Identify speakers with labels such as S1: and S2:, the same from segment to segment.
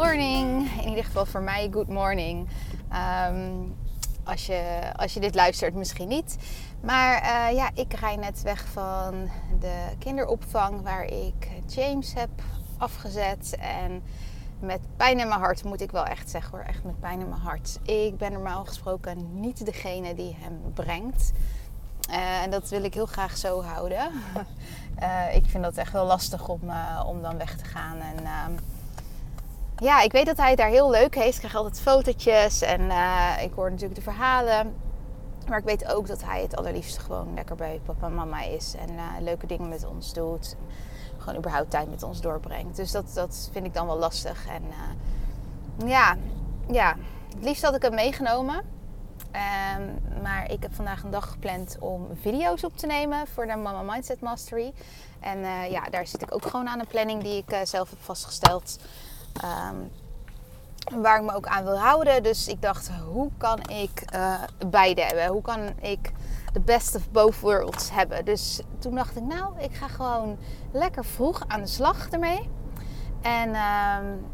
S1: Morning. In ieder geval voor mij, good morning. Ehm, als, je, als je dit luistert, misschien niet. Maar uh, ja, ik rij net weg van de kinderopvang waar ik James heb afgezet. En met pijn in mijn hart moet ik wel echt zeggen hoor, echt met pijn in mijn hart. Ik ben normaal gesproken niet degene die hem brengt. Uh, en dat wil ik heel graag zo houden. uh, ik vind dat echt wel lastig om, om dan weg te gaan. En ehm, ja, ik weet dat hij het daar heel leuk heeft. Ik krijg altijd fotootjes en ik hoor natuurlijk de verhalen. Maar ik weet ook dat hij het allerliefst gewoon lekker bij papa en mama is. En leuke dingen met ons doet. Gewoon überhaupt tijd met ons doorbrengt. Dus dat, dat vind ik dan wel lastig. En ja, ja, het liefst had ik hem meegenomen. Um, maar ik heb vandaag een dag gepland om video's op te nemen voor de Mama Mindset Mastery. En ja, daar zit ik ook gewoon aan een planning die ik zelf heb vastgesteld. Um, waar ik me ook aan wil houden. Dus ik dacht, hoe kan ik uh, beide hebben? Hoe kan ik de best of both worlds hebben? Dus toen dacht ik, nou, ik ga gewoon lekker vroeg aan de slag ermee. En um,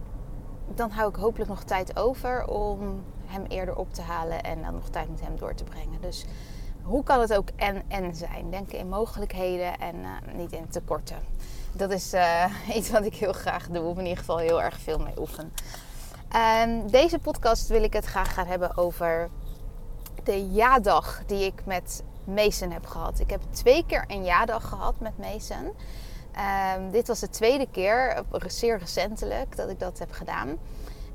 S1: dan hou ik hopelijk nog tijd over om hem eerder op te halen en dan nog tijd met hem door te brengen. Dus hoe kan het ook en-en zijn? Denken in mogelijkheden en uh, niet in tekorten. Dat is uh, iets wat ik heel graag doe, of in ieder geval heel erg veel mee oefen. Um, deze podcast wil ik het graag gaan hebben over de ja-dag die ik met Mason heb gehad. Ik heb twee keer een ja-dag gehad met Mason. Um, dit was de tweede keer, zeer recentelijk, dat ik dat heb gedaan.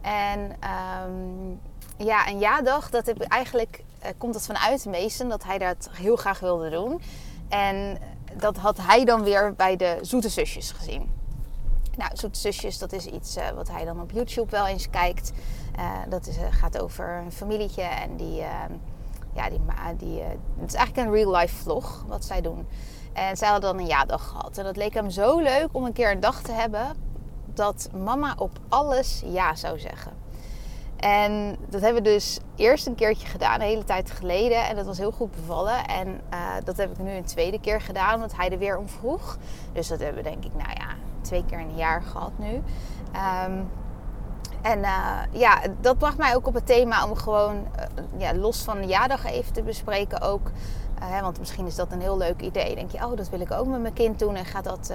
S1: En um, ja, een ja-dag, dat heb ik eigenlijk, uh, komt dat vanuit Mason, dat hij dat heel graag wilde doen. En dat had hij dan weer bij de Zoete Zusjes gezien. Nou, Zoete Zusjes, dat is iets uh, wat hij dan op YouTube wel eens kijkt. Uh, dat is, gaat over een familietje en die, ja, die, die het is eigenlijk een real-life vlog wat zij doen. En zij hadden dan een ja-dag gehad. En dat leek hem zo leuk om een keer een dag te hebben dat mama op alles ja zou zeggen. En dat hebben we dus eerst een keertje gedaan, een hele tijd geleden. En dat was heel goed bevallen. En uh, dat heb ik nu een tweede keer gedaan, omdat hij er weer om vroeg. Dus dat hebben we denk ik, nou ja, twee keer in een jaar gehad nu. Um, en uh, ja, dat bracht mij ook op het thema om gewoon uh, ja, los van de jaardag even te bespreken ook. Want misschien is dat een heel leuk idee. Denk je, oh, dat wil ik ook met mijn kind doen. En gaat dat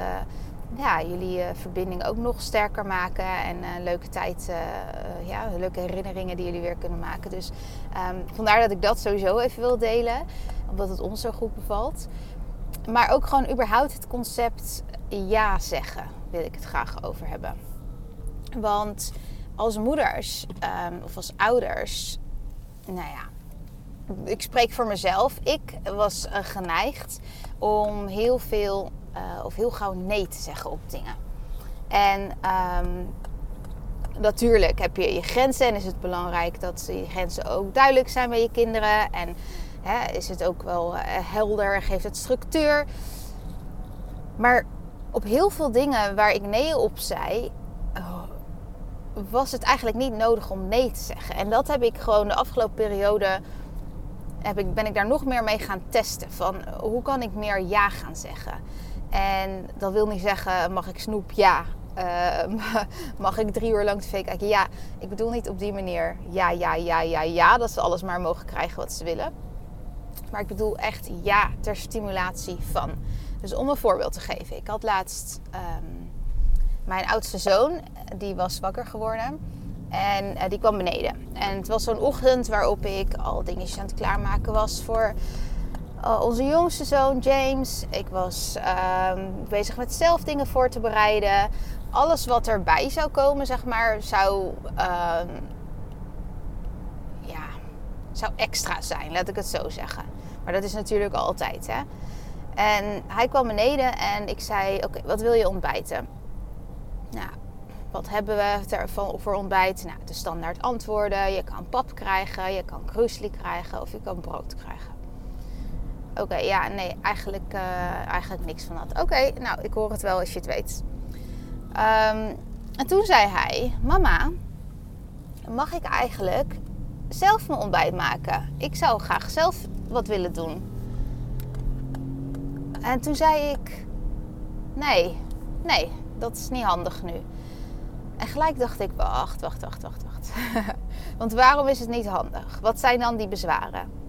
S1: ja, jullie verbinding ook nog sterker maken. En een leuke tijd, ja, leuke herinneringen die jullie weer kunnen maken. Dus um, vandaar dat ik dat sowieso even wil delen. Omdat het ons zo goed bevalt. Maar ook gewoon überhaupt het concept ja zeggen wil ik het graag over hebben. Want als moeders um, of als ouders, nou ja, ik spreek voor mezelf. Ik was uh, geneigd om heel veel uh, of heel gauw nee te zeggen op dingen. En um, natuurlijk heb je je grenzen en is het belangrijk dat die grenzen ook duidelijk zijn bij je kinderen. En hè, is het ook wel uh, helder geeft het structuur. Maar op heel veel dingen waar ik nee op zei, was het eigenlijk niet nodig om nee te zeggen. En dat heb ik gewoon de afgelopen periode. Heb ik, ben ik daar nog meer mee gaan testen. Van hoe kan ik meer ja gaan zeggen? En dat wil niet zeggen, mag ik snoep? Ja. Uh, mag ik drie uur lang tv kijken? Ja. Ik bedoel niet op die manier ja, ja, ja, ja, ja. Dat ze alles maar mogen krijgen wat ze willen. Maar ik bedoel echt ja ter stimulatie van. Dus om een voorbeeld te geven. Ik had laatst um, mijn oudste zoon, die was wakker geworden. En uh, die kwam beneden. En het was zo'n ochtend waarop ik al dingetjes aan het klaarmaken was voor uh, onze jongste zoon James. Ik was uh, bezig met zelf dingen voor te bereiden. Alles wat erbij zou komen, zeg maar, zou. Ehm, ja, zou extra zijn, laat ik het zo zeggen. Maar dat is natuurlijk altijd, hè. En hij kwam beneden en ik zei, oké, wat wil je ontbijten? Nou, wat hebben we voor ontbijt? Nou, de standaard antwoorden. Je kan pap krijgen, je kan kruisli krijgen of je kan brood krijgen. Oké, ja, nee, eigenlijk, uh, eigenlijk niks van dat. Oké, nou, ik hoor het wel als je het weet. Um, en toen zei hij: Mama, mag ik eigenlijk zelf mijn ontbijt maken? Ik zou graag zelf wat willen doen. En toen zei ik: Nee, nee, dat is niet handig nu. En gelijk dacht ik: Wacht, wacht, wacht, wacht, wacht. Want waarom is het niet handig? Wat zijn dan die bezwaren?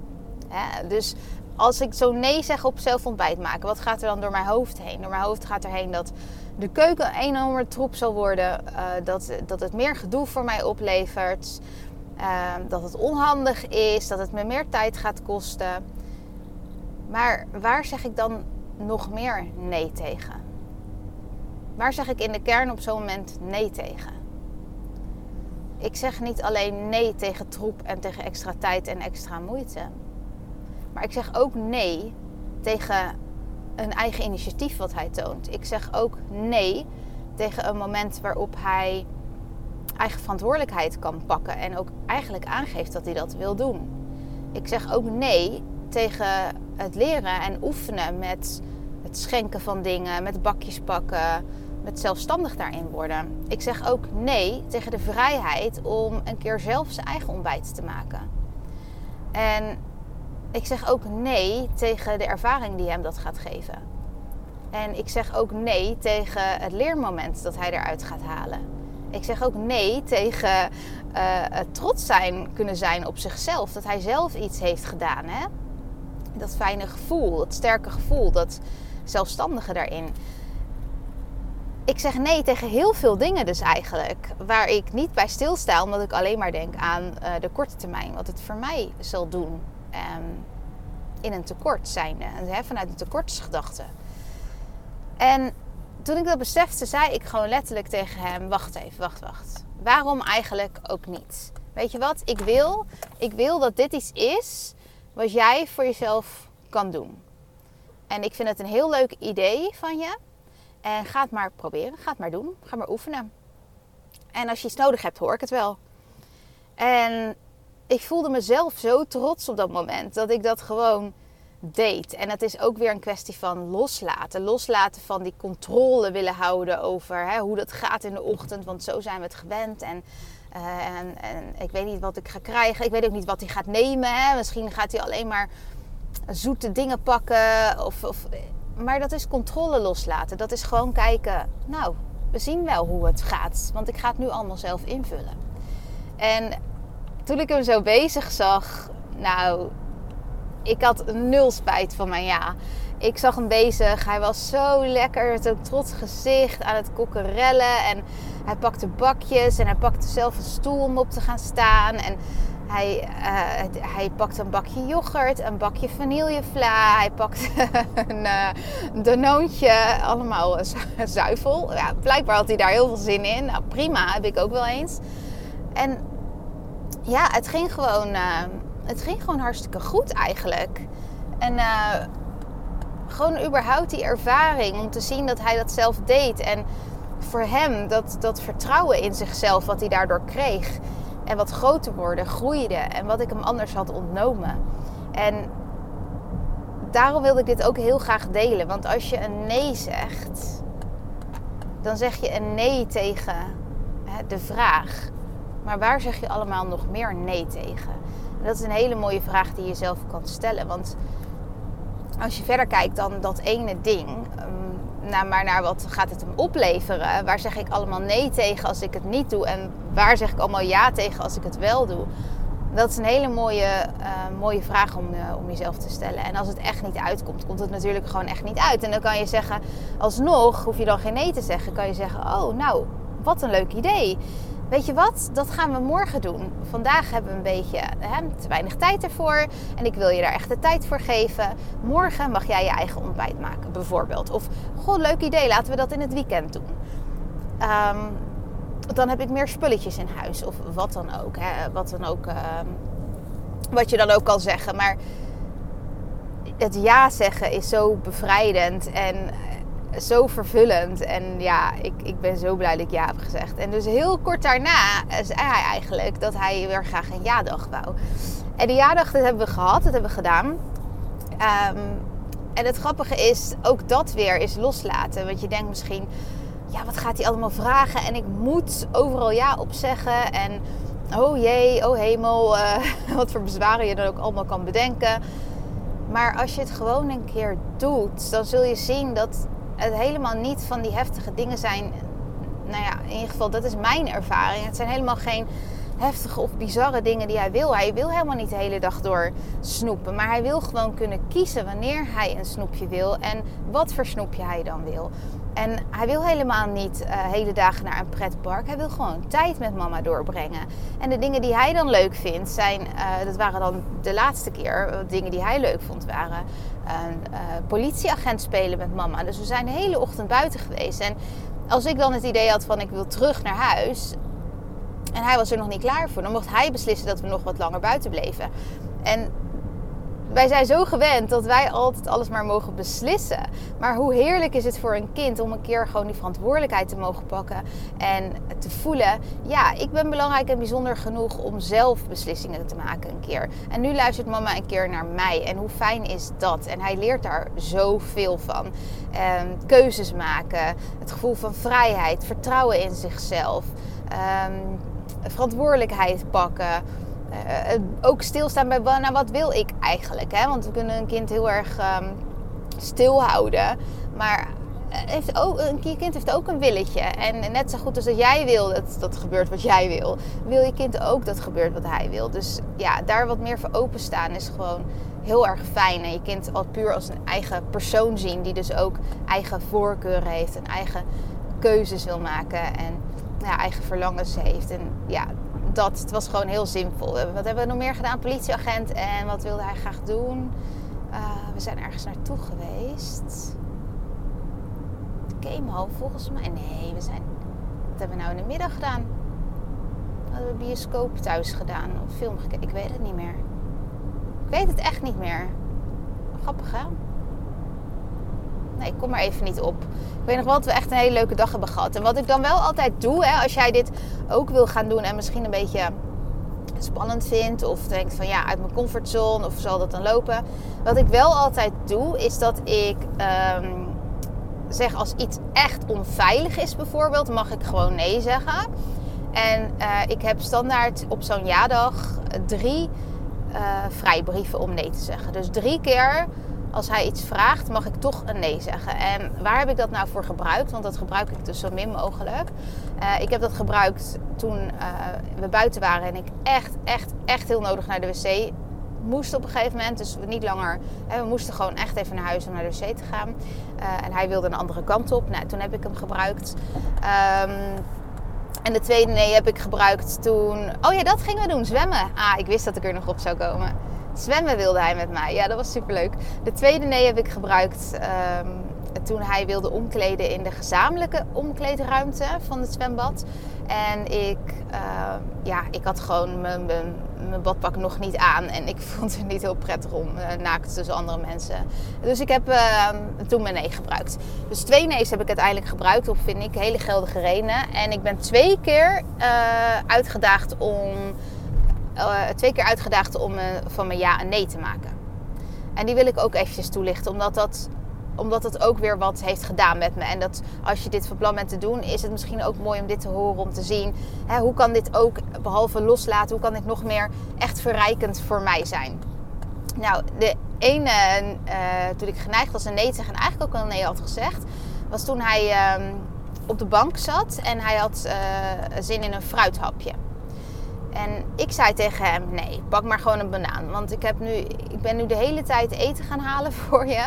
S1: dus als ik zo nee zeg op zelf ontbijt maken, wat gaat er dan door mijn hoofd heen? Door mijn hoofd gaat erheen dat de keuken een enorme troep zal worden. Uh, dat, dat het meer gedoe voor mij oplevert. Uh, dat het onhandig is. Dat het me meer tijd gaat kosten. Maar waar zeg ik dan nog meer nee tegen? Waar zeg ik in de kern op zo'n moment nee tegen? Ik zeg niet alleen nee tegen troep en tegen extra tijd en extra moeite. Maar ik zeg ook nee tegen een eigen initiatief wat hij toont. Ik zeg ook nee tegen een moment waarop hij eigen verantwoordelijkheid kan pakken en ook eigenlijk aangeeft dat hij dat wil doen. Ik zeg ook nee tegen het leren en oefenen met het schenken van dingen, met bakjes pakken, met zelfstandig daarin worden. Ik zeg ook nee tegen de vrijheid om een keer zelf zijn eigen ontbijt te maken. En ik zeg ook nee tegen de ervaring die hem dat gaat geven. En ik zeg ook nee tegen het leermoment dat hij eruit gaat halen. Ik zeg ook nee tegen uh, het trots zijn kunnen zijn op zichzelf. Dat hij zelf iets heeft gedaan. Hè? Dat fijne gevoel, dat sterke gevoel, dat zelfstandige daarin. Ik zeg nee tegen heel veel dingen dus eigenlijk. Waar ik niet bij stilsta, omdat ik alleen maar denk aan uh, de korte termijn. Wat het voor mij zal doen. Um, in een tekort zijnde. Hè, vanuit een tekortsgedachte. En toen ik dat besefte, zei ik gewoon letterlijk tegen hem: Wacht even, wacht, wacht. Waarom eigenlijk ook niet? Weet je wat? Ik wil, ik wil dat dit iets is wat jij voor jezelf kan doen. En ik vind het een heel leuk idee van je. En ga het maar proberen. Ga het maar doen. Ga maar oefenen. En als je iets nodig hebt, hoor ik het wel. En ik voelde mezelf zo trots op dat moment dat ik dat gewoon deed. En het is ook weer een kwestie van loslaten. Loslaten van die controle willen houden over hè, hoe dat gaat in de ochtend. Want zo zijn we het gewend. En, uh, en, en, ik weet niet wat ik ga krijgen. Ik weet ook niet wat hij gaat nemen. Hè. Misschien gaat hij alleen maar zoete dingen pakken. Of, of, maar dat is controle loslaten. Dat is gewoon kijken. Nou, we zien wel hoe het gaat. Want ik ga het nu allemaal zelf invullen. En toen ik hem zo bezig zag, nou, ik had nul spijt van mijn ja. Ik zag hem bezig. Hij was zo lekker. Het trots gezicht aan het kokkerellen. En hij pakte bakjes. En hij pakte zelf een stoel om op te gaan staan. En hij, uh, hij pakte een bakje yoghurt. Een bakje vanillevla. Hij pakte een uh, donoontje. Allemaal zuivel. Ja, blijkbaar had hij daar heel veel zin in. Nou, prima. Heb ik ook wel eens. En ja, het ging gewoon... Uh, het ging gewoon hartstikke goed eigenlijk. En uh, gewoon überhaupt die ervaring om te zien dat hij dat zelf deed. En voor hem dat, dat vertrouwen in zichzelf wat hij daardoor kreeg. En wat groter worden, groeide. En wat ik hem anders had ontnomen. En daarom wilde ik dit ook heel graag delen. Want als je een nee zegt, dan zeg je een nee tegen hè, de vraag. Maar waar zeg je allemaal nog meer nee tegen? dat is een hele mooie vraag die je zelf kan stellen. Want als je verder kijkt dan dat ene ding, nou, maar naar wat gaat het hem opleveren? Waar zeg ik allemaal nee tegen als ik het niet doe? En waar zeg ik allemaal ja tegen als ik het wel doe? Dat is een hele mooie, uh, mooie vraag om, uh, om jezelf te stellen. En als het echt niet uitkomt, komt het natuurlijk gewoon echt niet uit. En dan kan je zeggen, alsnog hoef je dan geen nee te zeggen. Kan je zeggen, oh nou, wat een leuk idee. Weet je wat, dat gaan we morgen doen. Vandaag hebben we een beetje hè, te weinig tijd ervoor. En ik wil je daar echt de tijd voor geven. Morgen mag jij je eigen ontbijt maken, bijvoorbeeld. Of, goh, leuk idee, laten we dat in het weekend doen. Um, dan heb ik meer spulletjes in huis. Of wat dan ook. Hè, wat dan ook um, Wat je dan ook kan zeggen. Maar het ja zeggen is zo bevrijdend en zo vervullend. En ja, ik, ik ben zo blij dat ik ja heb gezegd. En dus heel kort daarna zei hij eigenlijk dat hij weer graag een ja-dag wou. En die ja-dag, dat hebben we gehad, dat hebben we gedaan. Um, en het grappige is, ook dat weer is loslaten. Want je denkt misschien, ja, wat gaat hij allemaal vragen? En ik moet overal ja op zeggen. En oh jee, oh hemel, uh, wat voor bezwaren je dan ook allemaal kan bedenken. Maar als je het gewoon een keer doet, dan zul je zien dat het helemaal niet van die heftige dingen zijn. Nou ja, in ieder geval, dat is mijn ervaring. Het zijn helemaal geen heftige of bizarre dingen die hij wil. Hij wil helemaal niet de hele dag door snoepen. Maar hij wil gewoon kunnen kiezen wanneer hij een snoepje wil en wat voor snoepje hij dan wil. En hij wil helemaal niet uh, hele dagen naar een pretpark. Hij wil gewoon tijd met mama doorbrengen. En de dingen die hij dan leuk vindt, zijn, uh, dat waren dan de laatste keer, uh, dingen die hij leuk vond, waren een politieagent spelen met mama. Dus we zijn de hele ochtend buiten geweest. En als ik dan het idee had van ik wil terug naar huis, en hij was er nog niet klaar voor. Dan mocht hij beslissen dat we nog wat langer buiten bleven. En wij zijn zo gewend dat wij altijd alles maar mogen beslissen. Maar hoe heerlijk is het voor een kind om een keer gewoon die verantwoordelijkheid te mogen pakken en te voelen: ja, ik ben belangrijk en bijzonder genoeg om zelf beslissingen te maken een keer. En nu luistert mama een keer naar mij. En hoe fijn is dat? En hij leert daar zoveel van. Ehm, keuzes maken, het gevoel van vrijheid, vertrouwen in zichzelf. Ehm, verantwoordelijkheid pakken. Uh, ook stilstaan bij nou, wat wil ik eigenlijk. Hè? Want we kunnen een kind heel erg um, stilhouden. Maar heeft ook, een kind heeft ook een willetje. En net zo goed als dat jij wil dat, dat gebeurt wat jij wil, wil je kind ook dat gebeurt wat hij wil. Dus ja, daar wat meer voor openstaan is gewoon heel erg fijn. En je kind al puur als een eigen persoon zien, die dus ook eigen voorkeuren heeft en eigen keuzes wil maken. En ja, eigen verlangens heeft. En ja, dat het was gewoon heel simpel. Wat hebben we nog meer gedaan? Politieagent. En wat wilde hij graag doen? Uh, we zijn ergens naartoe geweest. Keemhoofd volgens mij. Nee, we zijn... Wat hebben we nou in de middag gedaan? Hadden we bioscoop thuis gedaan? Of film gekeken? Ik weet het niet meer. Ik weet het echt niet meer. Grappig hè? Nee, ik kom er even niet op. Ik weet nog wel dat we echt een hele leuke dag hebben gehad. En wat ik dan wel altijd doe, hè, als jij dit ook wil gaan doen en misschien een beetje spannend vindt of denkt van ja, uit mijn comfortzone of zal dat dan lopen. Wat ik wel altijd doe, is dat ik um, zeg als iets echt onveilig is bijvoorbeeld, mag ik gewoon nee zeggen. En uh, ik heb standaard op zo'n ja-dag drie uh, vrijbrieven om nee te zeggen. Dus drie keer als hij iets vraagt, mag ik toch een nee zeggen. En waar heb ik dat nou voor gebruikt? Want dat gebruik ik dus zo min mogelijk. Uh, ik heb dat gebruikt toen uh, we buiten waren en ik echt, echt, echt heel nodig naar de wc moest op een gegeven moment. Dus niet langer. Hè, we moesten gewoon echt even naar huis om naar de wc te gaan. Uh, en hij wilde een andere kant op. Nou, toen heb ik hem gebruikt. Um, en de tweede nee heb ik gebruikt toen. Oh ja, dat gingen we doen, zwemmen. Ah, ik wist dat ik er nog op zou komen. Zwemmen wilde hij met mij. Ja, dat was superleuk. De tweede nee heb ik gebruikt um, toen hij wilde omkleden in de gezamenlijke omkleedruimte van het zwembad. En ik, uh, ja, ik had gewoon mijn, mijn, badpak nog niet aan. En ik vond het niet heel prettig om uh, naakt tussen andere mensen. Dus ik heb uh, toen mijn nee gebruikt. Dus twee nee's heb ik uiteindelijk gebruikt op, vind ik, hele geldige redenen. En ik ben twee keer eh, uitgedaagd om twee keer uitgedaagd om uh, van mijn ja en nee te maken. En die wil ik ook eventjes toelichten, omdat dat, omdat dat ook weer wat heeft gedaan met me. En dat als je dit van plan bent te doen, is het misschien ook mooi om dit te horen, om te zien hè, hoe kan dit ook, behalve loslaten, hoe kan dit nog meer echt verrijkend voor mij zijn. Nou, de ene, uh, toen ik geneigd was een nee te zeggen en eigenlijk ook een nee had gezegd, was toen hij ehm, op de bank zat en hij had zin in een fruithapje. En ik zei tegen hem: nee, pak maar gewoon een banaan. Want ik, heb nu, ik ben nu de hele tijd eten gaan halen voor je.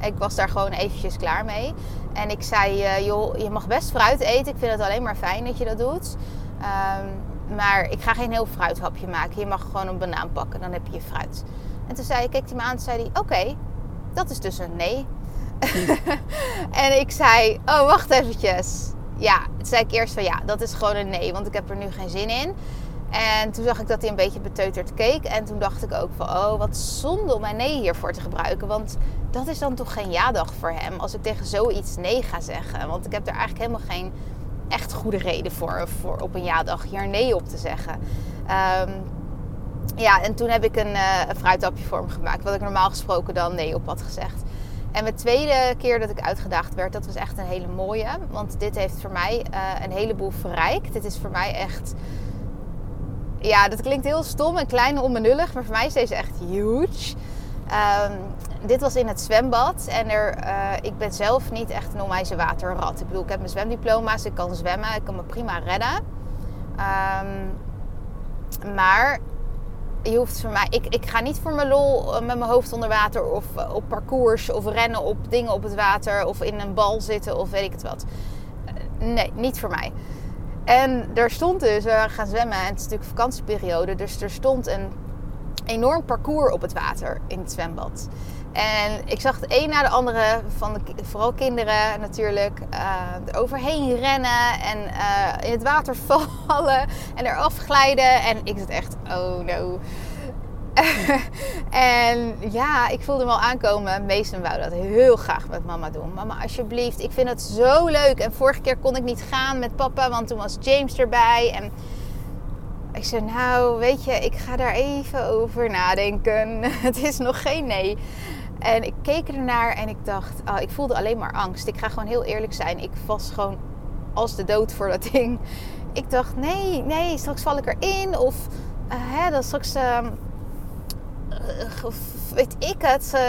S1: Ik was daar gewoon eventjes klaar mee. En ik zei: uh, joh, je mag best fruit eten. Ik vind het alleen maar fijn dat je dat doet. Um, maar ik ga geen heel fruithapje maken. Je mag gewoon een banaan pakken, dan heb je je fruit. En toen zei ik, keek hij me aan en zei hij: oké, dat is dus een nee. en ik zei: oh, wacht eventjes. Ja, toen zei ik eerst van ja, dat is gewoon een nee, want ik heb er nu geen zin in. En toen zag ik dat hij een beetje beteuterd keek. En toen dacht ik ook van, oh, wat zonde om mijn nee hiervoor te gebruiken. Want dat is dan toch geen ja-dag voor hem als ik tegen zoiets nee ga zeggen. Want ik heb er eigenlijk helemaal geen echt goede reden voor, voor op een ja-dag hier nee op te zeggen. Ehm, ja, en toen heb ik een, uh, voor hem gemaakt. Wat ik normaal gesproken dan nee op had gezegd. En de tweede keer dat ik uitgedaagd werd, dat was echt een hele mooie. Want dit heeft voor mij uh, een heleboel verrijkt. Dit is voor mij echt... Ja, dat klinkt heel stom en klein en onbenullig. Maar voor mij is deze echt huge. Um, dit was in het zwembad. En er, uh, ik ben zelf niet echt een onwijze waterrat. Ik bedoel, ik heb mijn zwemdiploma's. Ik kan zwemmen. Ik kan me prima redden. Um, maar je hoeft voor mij, ik, ik ga niet voor mijn lol met mijn hoofd onder water of op parcours of rennen op dingen op het water of in een bal zitten of weet ik het wat. Nee, niet voor mij. En er stond dus, we gaan zwemmen en het is natuurlijk vakantieperiode, dus er stond een enorm parcours op het water in het zwembad. En ik zag het een na de andere van de, vooral kinderen natuurlijk, uh, er overheen rennen en uh, in het water vallen en eraf glijden. En ik zat echt, oh no. en ja, ik voelde hem al aankomen. Mason wou dat heel graag met mama doen. Mama, alsjeblieft, ik vind het zo leuk. En vorige keer kon ik niet gaan met papa, want toen was James erbij. En ik zei, nou, weet je, ik ga daar even over nadenken. het is nog geen nee. En ik keek ernaar en ik dacht, oh, ik voelde alleen maar angst. Ik ga gewoon heel eerlijk zijn. Ik was gewoon als de dood voor dat ding. Ik dacht, nee, nee, straks val ik erin. Of uh, hè, dan straks, uh, weet ik het, uh,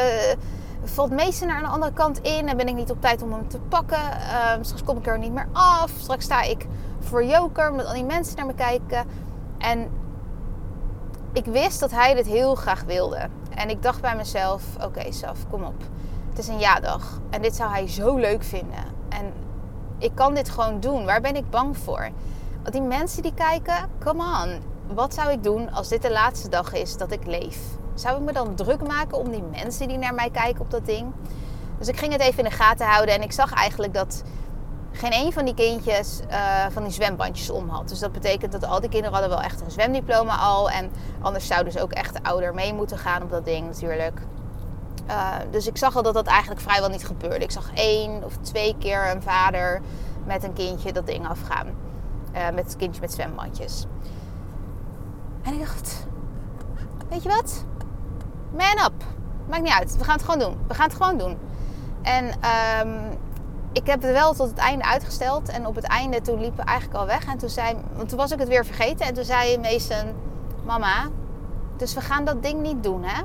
S1: valt meester naar een andere kant in. En ben ik niet op tijd om hem te pakken. Ehm, straks kom ik er niet meer af. Straks sta ik voor joker, met al die mensen naar me kijken. En ik wist dat hij dit heel graag wilde. En ik dacht bij mezelf: oké, okay, Saf, kom op. Het is een ja-dag. En dit zou hij zo leuk vinden. En ik kan dit gewoon doen. Waar ben ik bang voor? Die mensen die kijken, come on. Wat zou ik doen als dit de laatste dag is dat ik leef? Zou ik me dan druk maken om die mensen die naar mij kijken op dat ding? Dus ik ging het even in de gaten houden en ik zag eigenlijk dat geen een van die kindjes uh, van die zwembandjes om had. Dus dat betekent dat al die kinderen hadden wel echt een zwemdiploma al. En anders zouden ze ook echt de ouder mee moeten gaan op dat ding natuurlijk. Uh, dus ik zag al dat dat eigenlijk vrijwel niet gebeurde. Ik zag één of twee keer een vader met een kindje dat ding afgaan. Uh, met het kindje met zwembandjes. En ik dacht, weet je wat? Man up. Maakt niet uit. We gaan het gewoon doen. We gaan het gewoon doen. En um, ik heb het wel tot het einde uitgesteld. En op het einde toen liepen eigenlijk al weg. En toen, zei, want toen was ik het weer vergeten. En toen zei Mason, mama, dus we gaan dat ding niet doen, hè?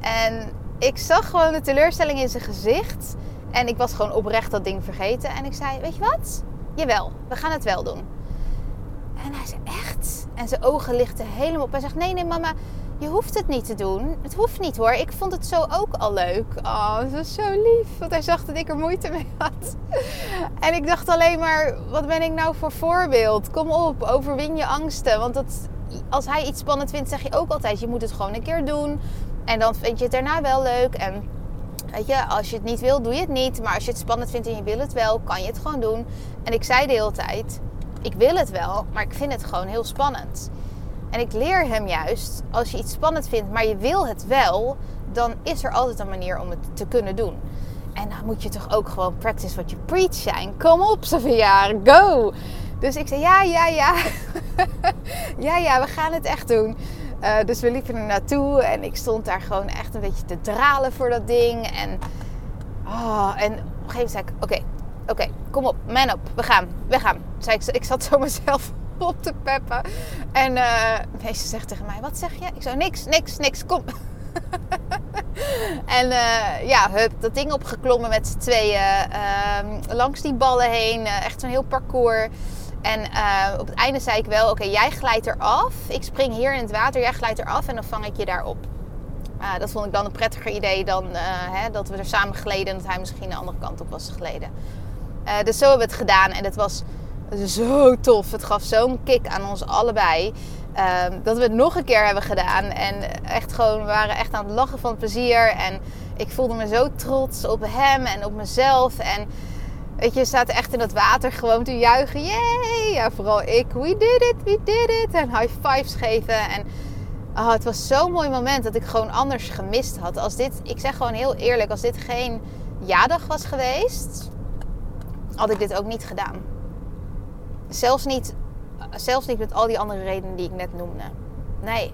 S1: En ik zag gewoon de teleurstelling in zijn gezicht. En ik was gewoon oprecht dat ding vergeten. En ik zei, weet je wat? Jawel, we gaan het wel doen. En hij zei, echt? En zijn ogen lichten helemaal op. Hij zegt, nee, nee mama, je hoeft het niet te doen. Het hoeft niet hoor. Ik vond het zo ook al leuk. Oh, dat was zo lief. Want hij zag dat ik er moeite mee had. En ik dacht alleen maar, wat ben ik nou voor voorbeeld? Kom op, overwin je angsten. Want dat, als hij iets spannend vindt, zeg je ook altijd, je moet het gewoon een keer doen. En dan vind je het daarna wel leuk. En weet je, als je het niet wil, doe je het niet. Maar als je het spannend vindt en je wil het wel, kan je het gewoon doen. En ik zei de hele tijd, ik wil het wel, maar ik vind het gewoon heel spannend. En ik leer hem juist, als je iets spannend vindt, maar je wil het wel, dan is er altijd een manier om het te kunnen doen. En dan moet je toch ook gewoon practice what you preach zijn. Kom op, Sophia, go! Dus ik zei, ja, ja, ja. ja, ja, we gaan het echt doen. Uh, dus we liepen er naartoe en ik stond daar gewoon echt een beetje te dralen voor dat ding. En, oh, en op een gegeven moment zei ik, oké, oké, kom op, man op, we gaan, we gaan. Zei ik, ik zat zo mezelf op te peppen. En uh, meester zegt tegen mij, wat zeg je? Ik zo, niks, niks, niks, kom. en uh, ja, hup, dat ding opgeklommen met z'n tweeën. Uh, langs die ballen heen. Uh, echt zo'n heel parcours. En op het einde zei ik wel, oké, jij glijdt eraf. Ik spring hier in het water, jij glijdt eraf en dan vang ik je daarop. dat vond ik dan een prettiger idee dan hè, dat we er samen gleden en dat hij misschien de andere kant op was geleden. dus zo hebben we het gedaan en het was zo tof. Het gaf zo'n kick aan ons allebei. Um, dat we het nog een keer hebben gedaan. En echt gewoon, we waren echt aan het lachen van plezier. En ik voelde me zo trots op hem en op mezelf. En Weet je, je staat echt in dat water gewoon te juichen. Yay! Ja, vooral ik. We did it, we did it. En high fives geven. En oh, het was zo'n mooi moment dat ik gewoon anders gemist had. Als dit, ik zeg gewoon heel eerlijk, als dit geen jaardag was geweest, had ik dit ook niet gedaan. Zelfs niet, zelfs niet met al die andere redenen die ik net noemde. Nee.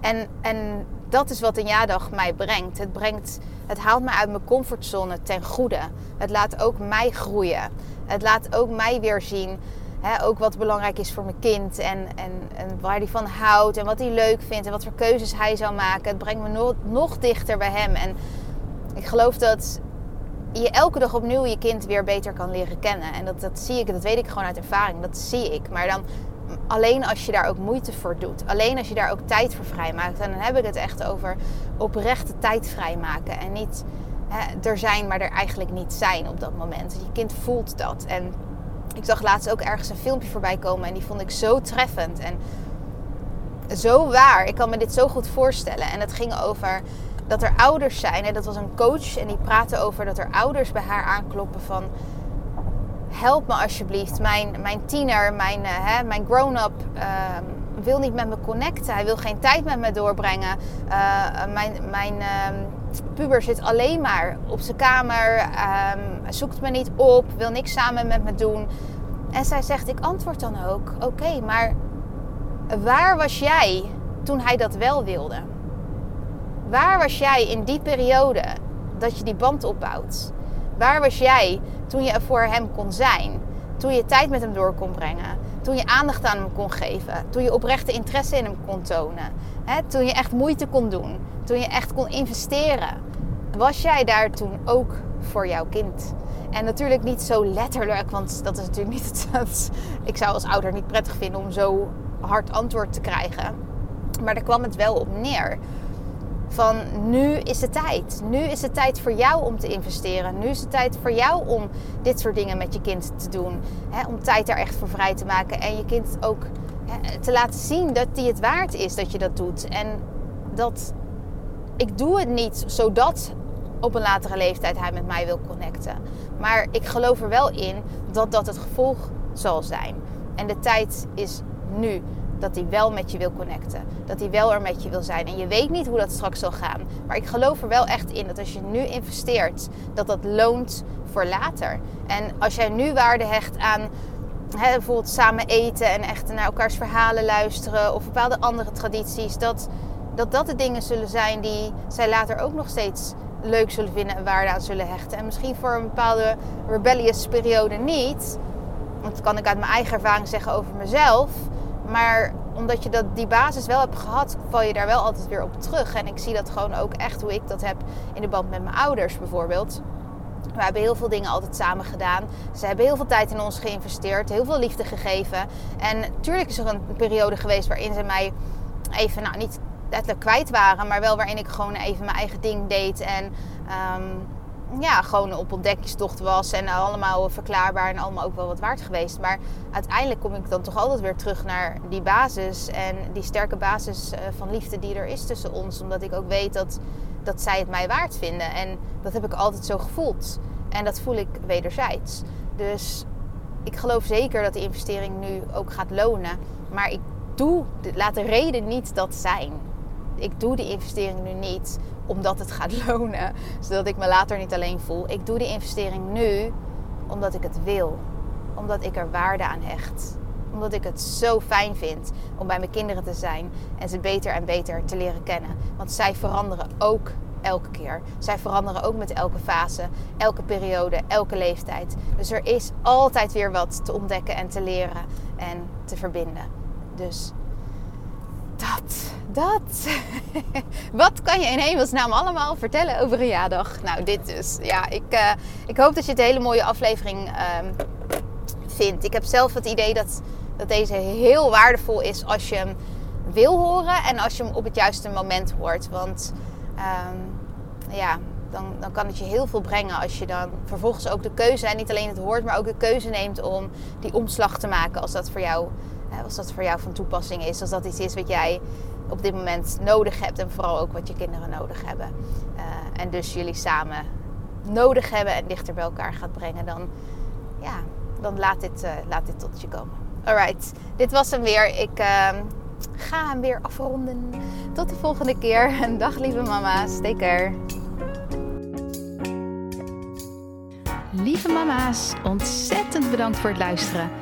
S1: En, en dat is wat een jaardag mij brengt. Het, brengt. het haalt me uit mijn comfortzone ten goede. Het laat ook mij groeien. Het laat ook mij weer zien ook wat belangrijk is voor mijn kind. En, en, en waar hij van houdt. En wat hij leuk vindt. En wat voor keuzes hij zou maken. Het brengt me nog dichter bij hem. En ik geloof dat je elke dag opnieuw je kind weer beter kan leren kennen. En dat, dat zie ik, dat weet ik gewoon uit ervaring. Dat zie ik. Maar dan alleen als je daar ook moeite voor doet. Alleen als je daar ook tijd voor vrijmaakt. En dan heb ik het echt over oprechte tijd vrijmaken. En niet hè, er zijn, maar er eigenlijk niet zijn op dat moment. Je kind voelt dat. En ik zag laatst ook ergens een filmpje voorbij komen. En die vond ik zo treffend. En zo waar. Ik kan me dit zo goed voorstellen. En het ging over dat er ouders zijn. En dat was een coach. En die praatte over dat er ouders bij haar aankloppen van help me alsjeblieft. Mijn, mijn tiener, mijn, hè, mijn grown-up ehm, wil niet met me connecten. Hij wil geen tijd met me doorbrengen. Uh, mijn mijn uh, puber zit alleen maar op zijn kamer. Ehm, zoekt me niet op. Wil niks samen met me doen. En zij zegt, ik antwoord dan ook. Oké, maar waar was jij toen hij dat wel wilde? Waar was jij in die periode dat je die band opbouwt? Waar was jij toen je er voor hem kon zijn? Toen je tijd met hem door kon brengen? Toen je aandacht aan hem kon geven? Toen je oprechte interesse in hem kon tonen? Toen je echt moeite kon doen? Toen je echt kon investeren? Was jij daar toen ook voor jouw kind? En natuurlijk niet zo letterlijk, want dat is natuurlijk niet het. Ik zou als ouder niet prettig vinden om zo hard antwoord te krijgen. Maar daar kwam het wel op neer van nu is de tijd. Nu is het tijd voor jou om te investeren. Nu is het tijd voor jou om dit soort dingen met je kind te doen. om tijd daar echt voor vrij te maken. En je kind ook te laten zien dat die het waard is dat je dat doet. En dat ik doe het niet zodat op een latere leeftijd hij met mij wil connecten. Maar ik geloof er wel in dat dat het gevolg zal zijn. En de tijd is nu dat hij wel met je wil connecten. Dat hij wel er met je wil zijn. En je weet niet hoe dat straks zal gaan. Maar ik geloof er wel echt in dat als je nu investeert, dat dat loont voor later. En als jij nu waarde hecht aan hè, bijvoorbeeld samen eten en echt naar elkaars verhalen luisteren of bepaalde andere tradities, dat, dat dat de dingen zullen zijn die zij later ook nog steeds leuk zullen vinden en waarde aan zullen hechten. En misschien voor een bepaalde rebellious periode niet. Want dat kan ik uit mijn eigen ervaring zeggen over mezelf. Maar omdat je dat, die basis wel hebt gehad, val je daar wel altijd weer op terug. En ik zie dat gewoon ook echt hoe ik dat heb in de band met mijn ouders bijvoorbeeld. We hebben heel veel dingen altijd samen gedaan. Ze hebben heel veel tijd in ons geïnvesteerd, heel veel liefde gegeven. En natuurlijk is er een periode geweest waarin ze mij even, nou niet letterlijk kwijt waren, maar wel waarin ik gewoon even mijn eigen ding deed. En um, ja, gewoon op ontdekkingstocht was en allemaal verklaarbaar en allemaal ook wel wat waard geweest. Maar uiteindelijk kom ik dan toch altijd weer terug naar die basis en die sterke basis eh, van liefde die er is tussen ons. Omdat ik ook weet dat, dat zij het mij waard vinden. En dat heb ik altijd zo gevoeld. En dat voel ik wederzijds. Dus ik geloof zeker dat de investering nu ook gaat lonen. Maar ik doe, laat de reden niet dat zijn. Ik doe die investering nu niet omdat het gaat lonen. Zodat ik me later niet alleen voel. Ik doe die investering nu omdat ik het wil. Omdat ik er waarde aan hecht. Omdat ik het zo fijn vind om bij mijn kinderen te zijn en ze beter en beter te leren kennen. Want zij veranderen ook elke keer. Zij veranderen ook met elke fase, elke periode, elke leeftijd. Dus er is altijd weer wat te ontdekken en te leren en te verbinden. Dus dat, dat. Wat kan je in hemelsnaam allemaal vertellen over een jaardag? Nou, dit dus. Ja, ik, uh, ik hoop dat je het een hele mooie aflevering um, vindt. Ik heb zelf het idee dat, dat deze heel waardevol is als je hem wil horen en als je hem op het juiste moment hoort. Want um, ja, dan, dan kan het je heel veel brengen als je dan vervolgens ook de keuze, en niet alleen het hoort, maar ook de keuze neemt om die omslag te maken als dat voor jou als dat voor jou van toepassing is. Als dat iets is wat jij op dit moment nodig hebt. En vooral ook wat je kinderen nodig hebben. Uh, en dus jullie samen nodig hebben en dichter bij elkaar gaat brengen, dan, ja, dan laat, dit, uh, laat dit tot je komen. Alright, dit was hem weer. Ik uh, ga hem weer afronden. Tot de volgende keer. En dag lieve mama's. Take care. Lieve mama's, ontzettend bedankt voor het luisteren.